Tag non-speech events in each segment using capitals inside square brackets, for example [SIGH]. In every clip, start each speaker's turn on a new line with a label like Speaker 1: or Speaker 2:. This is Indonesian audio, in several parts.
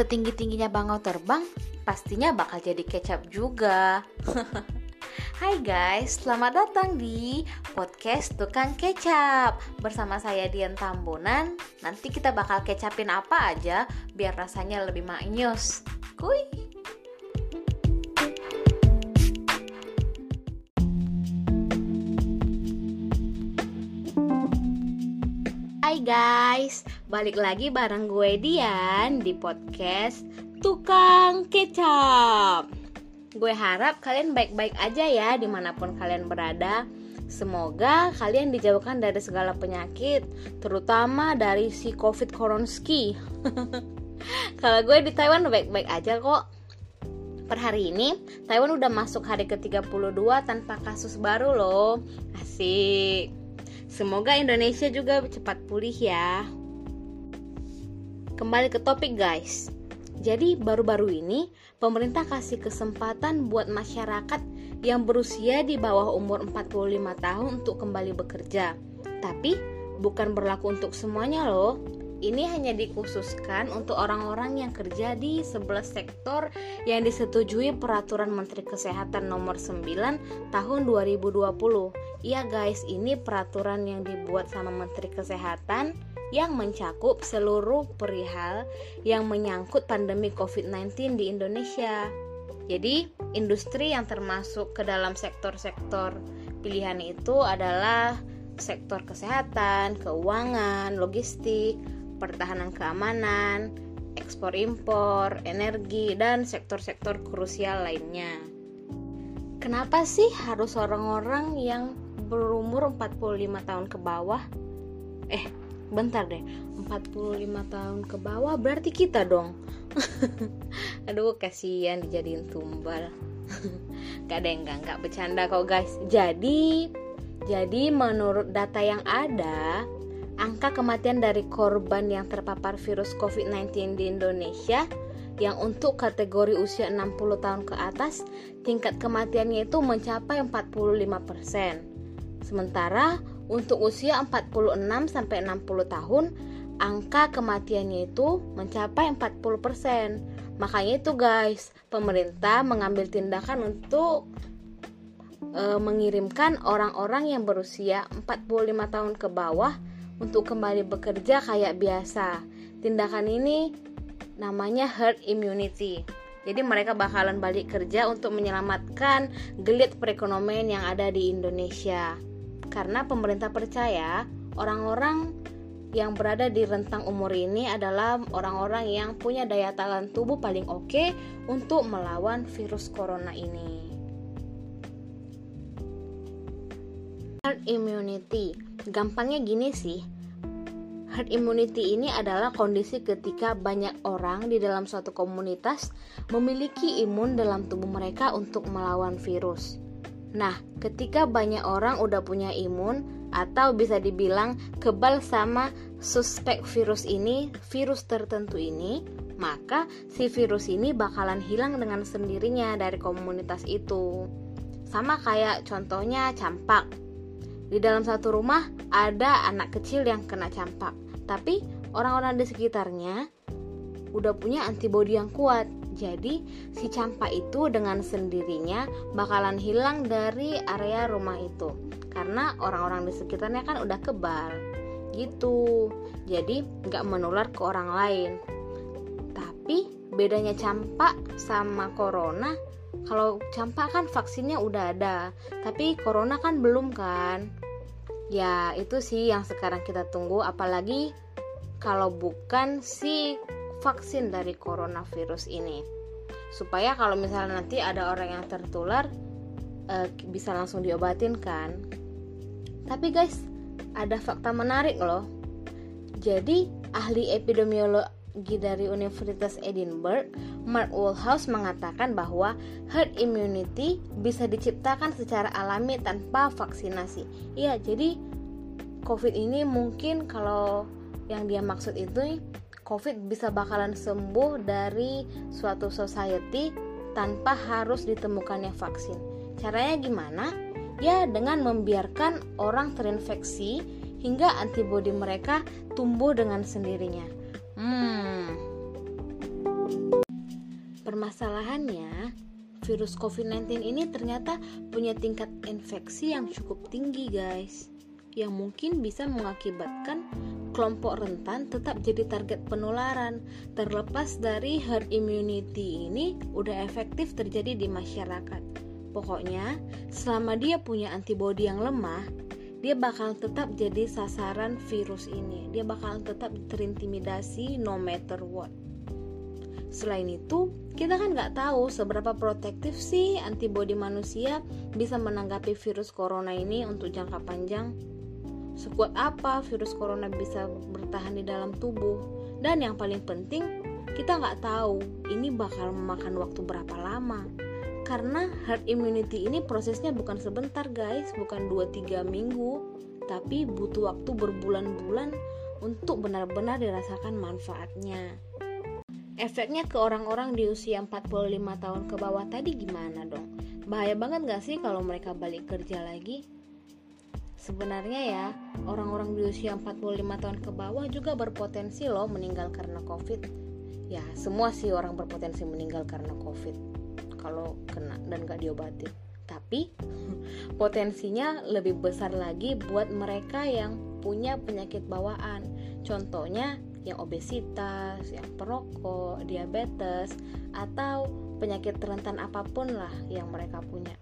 Speaker 1: setinggi-tingginya bangau terbang, pastinya bakal jadi kecap juga. [LAUGHS] Hai guys, selamat datang di podcast Tukang Kecap Bersama saya Dian Tambunan Nanti kita bakal kecapin apa aja biar rasanya lebih maknyus Kuy! Hai guys, balik lagi bareng gue Dian di podcast Tukang Kecap. Gue harap kalian baik-baik aja ya di mana pun kalian berada. Semoga kalian dijauhkan dari segala penyakit Terutama dari si covid koronski. [LAUGHS] Kalau gue di Taiwan baik-baik aja kok. Per hari ini, Taiwan udah masuk hari ke-32 tanpa kasus baru loh. Asik. Semoga Indonesia juga cepat pulih ya. Kembali ke topik guys. Jadi baru-baru ini pemerintah kasih kesempatan buat masyarakat yang berusia di bawah umur 45 tahun untuk kembali bekerja. Tapi bukan berlaku untuk semuanya loh. Ini hanya dikhususkan untuk orang-orang yang kerja di 11 sektor yang disetujui peraturan Menteri Kesehatan nomor 9 tahun 2020. Iya guys, ini peraturan yang dibuat sama Menteri Kesehatan yang mencakup seluruh perihal yang menyangkut pandemi COVID-19 di Indonesia. Jadi, industri yang termasuk ke dalam sektor-sektor pilihan itu adalah sektor kesehatan, keuangan, logistik, pertahanan keamanan, ekspor impor, energi, dan sektor-sektor krusial lainnya. Kenapa sih harus orang-orang yang berumur 45 tahun ke bawah? Eh, bentar deh. 45 tahun ke bawah berarti kita dong. [LAUGHS] Aduh, kasihan dijadiin tumbal. [LAUGHS] gak ada yang gak, gak bercanda kok guys. Jadi, jadi menurut data yang ada, angka kematian dari korban yang terpapar virus COVID-19 di Indonesia yang untuk kategori usia 60 tahun ke atas tingkat kematiannya itu mencapai 45%. Sementara untuk usia 46 sampai 60 tahun angka kematiannya itu mencapai 40%. Makanya itu guys, pemerintah mengambil tindakan untuk e, mengirimkan orang-orang yang berusia 45 tahun ke bawah untuk kembali bekerja kayak biasa. Tindakan ini namanya herd immunity. Jadi mereka bakalan balik kerja untuk menyelamatkan gelit perekonomian yang ada di Indonesia. Karena pemerintah percaya orang-orang yang berada di rentang umur ini adalah orang-orang yang punya daya tahan tubuh paling oke untuk melawan virus corona ini. Herd immunity, gampangnya gini sih. Herd immunity ini adalah kondisi ketika banyak orang di dalam suatu komunitas memiliki imun dalam tubuh mereka untuk melawan virus. Nah, ketika banyak orang udah punya imun atau bisa dibilang kebal sama suspek virus ini, virus tertentu ini, maka si virus ini bakalan hilang dengan sendirinya dari komunitas itu. Sama kayak contohnya campak di dalam satu rumah ada anak kecil yang kena campak, tapi orang-orang di sekitarnya udah punya antibodi yang kuat. Jadi, si campak itu dengan sendirinya bakalan hilang dari area rumah itu karena orang-orang di sekitarnya kan udah kebal gitu. Jadi, nggak menular ke orang lain. Tapi bedanya campak sama corona kalau campak kan vaksinnya udah ada, tapi corona kan belum kan? Ya, itu sih yang sekarang kita tunggu apalagi kalau bukan si vaksin dari coronavirus ini. Supaya kalau misalnya nanti ada orang yang tertular eh, bisa langsung diobatin kan. Tapi guys, ada fakta menarik loh. Jadi, ahli epidemiologi dari Universitas Edinburgh, Mark Woolhouse mengatakan bahwa herd immunity bisa diciptakan secara alami tanpa vaksinasi. Iya, jadi COVID ini mungkin kalau yang dia maksud itu COVID bisa bakalan sembuh dari suatu society tanpa harus ditemukannya vaksin. Caranya gimana? Ya dengan membiarkan orang terinfeksi hingga antibodi mereka tumbuh dengan sendirinya. Hmm. permasalahannya virus COVID-19 ini ternyata punya tingkat infeksi yang cukup tinggi guys yang mungkin bisa mengakibatkan kelompok rentan tetap jadi target penularan. Terlepas dari herd immunity ini udah efektif terjadi di masyarakat. Pokoknya selama dia punya antibodi yang lemah dia bakal tetap jadi sasaran virus ini. Dia bakal tetap terintimidasi no matter what. Selain itu, kita kan nggak tahu seberapa protektif sih antibodi manusia bisa menanggapi virus corona ini untuk jangka panjang. Sekuat apa virus corona bisa bertahan di dalam tubuh? Dan yang paling penting, kita nggak tahu ini bakal memakan waktu berapa lama. Karena herd immunity ini prosesnya bukan sebentar guys, bukan 2-3 minggu, tapi butuh waktu berbulan-bulan untuk benar-benar dirasakan manfaatnya efeknya ke orang-orang di usia 45 tahun ke bawah tadi gimana dong? Bahaya banget gak sih kalau mereka balik kerja lagi? Sebenarnya ya, orang-orang di usia 45 tahun ke bawah juga berpotensi loh meninggal karena COVID. Ya, semua sih orang berpotensi meninggal karena COVID kalau kena dan gak diobati. Tapi [LAUGHS] potensinya lebih besar lagi buat mereka yang punya penyakit bawaan. Contohnya yang obesitas, yang perokok, diabetes, atau penyakit rentan apa pun lah yang mereka punya.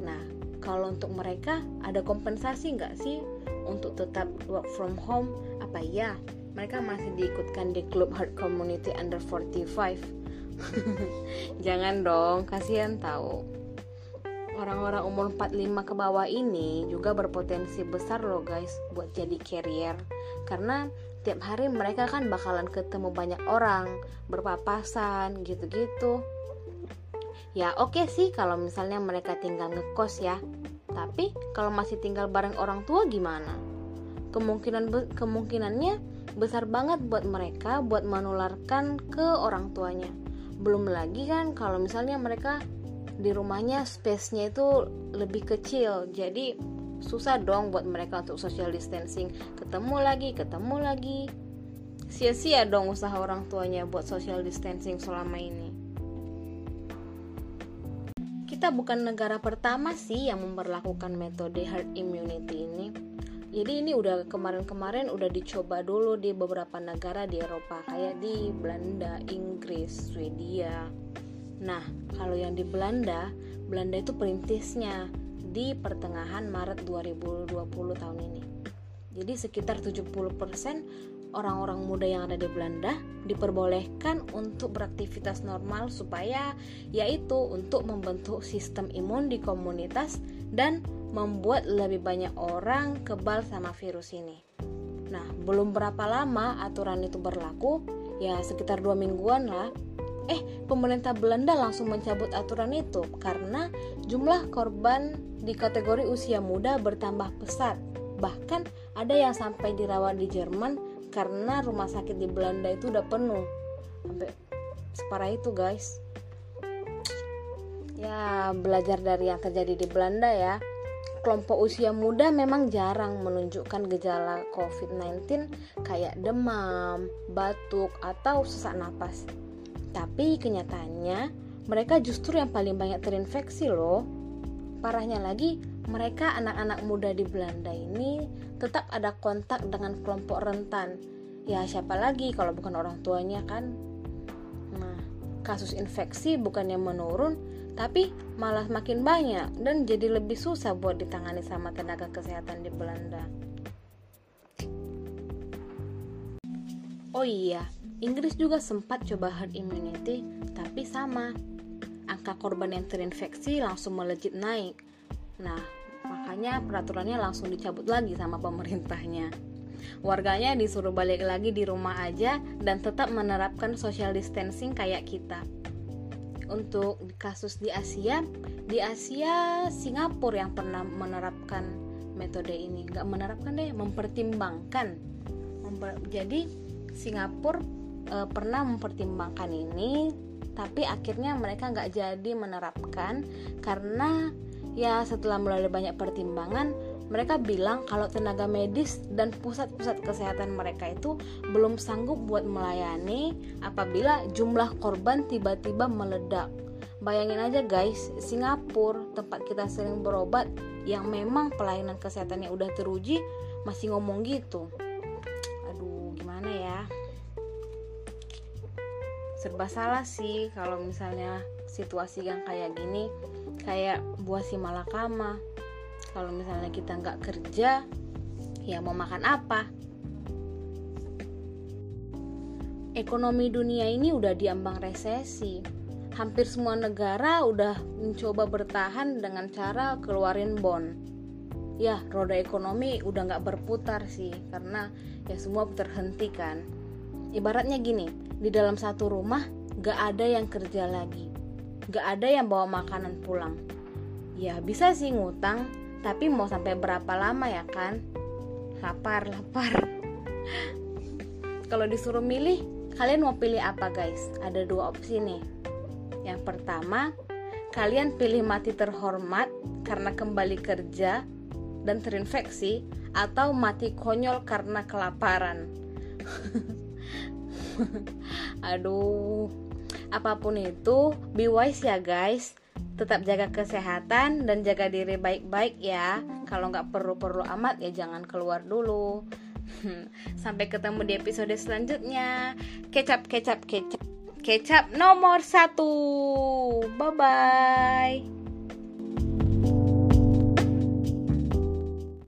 Speaker 1: Nah, kalau untuk mereka ada kompensasi nggak sih untuk tetap work from home? Apa ya? Mereka masih diikutkan di klub hard community under 45. [LAUGHS] Jangan dong, kasihan tahu. Orang-orang umur 45 ke bawah ini juga berpotensi besar loh guys buat jadi carrier karena tiap hari mereka kan bakalan ketemu banyak orang berpapasan gitu-gitu ya oke okay sih kalau misalnya mereka tinggal ngekos ya. Tapi kalau masih tinggal bareng orang tua gimana? Kemungkinan kemungkinannya besar banget buat mereka buat menularkan ke orang tuanya. Belum lagi kan kalau misalnya mereka di rumahnya space-nya itu lebih kecil jadi susah dong buat mereka untuk social distancing. Ketemu lagi ketemu lagi. Sia-sia dong usaha orang tuanya buat social distancing selama ini kita bukan negara pertama sih yang memperlakukan metode herd immunity ini jadi ini udah kemarin-kemarin udah dicoba dulu di beberapa negara di Eropa kayak di Belanda, Inggris, Swedia. Nah, kalau yang di Belanda, Belanda itu perintisnya di pertengahan Maret 2020 tahun ini. Jadi sekitar 70% orang-orang muda yang ada di Belanda diperbolehkan untuk beraktivitas normal supaya yaitu untuk membentuk sistem imun di komunitas dan membuat lebih banyak orang kebal sama virus ini. Nah, belum berapa lama aturan itu berlaku, ya sekitar dua mingguan lah Eh, pemerintah Belanda langsung mencabut aturan itu karena jumlah korban di kategori usia muda bertambah pesat. Bahkan ada yang sampai dirawat di Jerman karena rumah sakit di Belanda itu udah penuh. Sampai separah itu, guys. Ya, belajar dari yang terjadi di Belanda ya. Kelompok usia muda memang jarang menunjukkan gejala COVID-19 kayak demam, batuk, atau sesak napas. Tapi kenyataannya mereka justru yang paling banyak terinfeksi loh. Parahnya lagi, mereka anak-anak muda di Belanda ini tetap ada kontak dengan kelompok rentan. Ya siapa lagi kalau bukan orang tuanya kan? Nah, kasus infeksi bukannya menurun, tapi malah makin banyak dan jadi lebih susah buat ditangani sama tenaga kesehatan di Belanda. Oh iya, Inggris juga sempat coba herd immunity, tapi sama. Angka korban yang terinfeksi langsung melejit naik. Nah, makanya peraturannya langsung dicabut lagi sama pemerintahnya. Warganya disuruh balik lagi di rumah aja dan tetap menerapkan social distancing kayak kita. Untuk kasus di Asia, di Asia Singapura yang pernah menerapkan metode ini, nggak menerapkan deh, mempertimbangkan. Memper jadi Singapura e, pernah mempertimbangkan ini tapi akhirnya mereka nggak jadi menerapkan karena ya setelah melalui banyak pertimbangan mereka bilang kalau tenaga medis dan pusat-pusat kesehatan mereka itu belum sanggup buat melayani apabila jumlah korban tiba-tiba meledak. Bayangin aja guys, Singapura tempat kita sering berobat yang memang pelayanan kesehatannya udah teruji masih ngomong gitu. Aduh, gimana ya? Serba salah sih kalau misalnya situasi yang kayak gini kayak buah si malakama. Kalau misalnya kita nggak kerja ya mau makan apa? Ekonomi dunia ini udah diambang resesi. Hampir semua negara udah mencoba bertahan dengan cara keluarin bond. Ya roda ekonomi udah nggak berputar sih karena ya semua terhentikan ibaratnya gini di dalam satu rumah gak ada yang kerja lagi gak ada yang bawa makanan pulang ya bisa sih ngutang tapi mau sampai berapa lama ya kan? Lapar, lapar. [LAUGHS] Kalau disuruh milih, kalian mau pilih apa guys? Ada dua opsi nih. Yang pertama, kalian pilih mati terhormat karena kembali kerja dan terinfeksi atau mati konyol karena kelaparan. [LAUGHS] Aduh, apa pun itu, be wise ya guys. Tetap jaga kesehatan dan jaga diri baik-baik ya. Kalau nggak perlu-perlu amat ya jangan keluar dulu. [LAUGHS] Sampai ketemu di episode selanjutnya. Kecap kecap kecap. Kecap nomor satu. Bye bye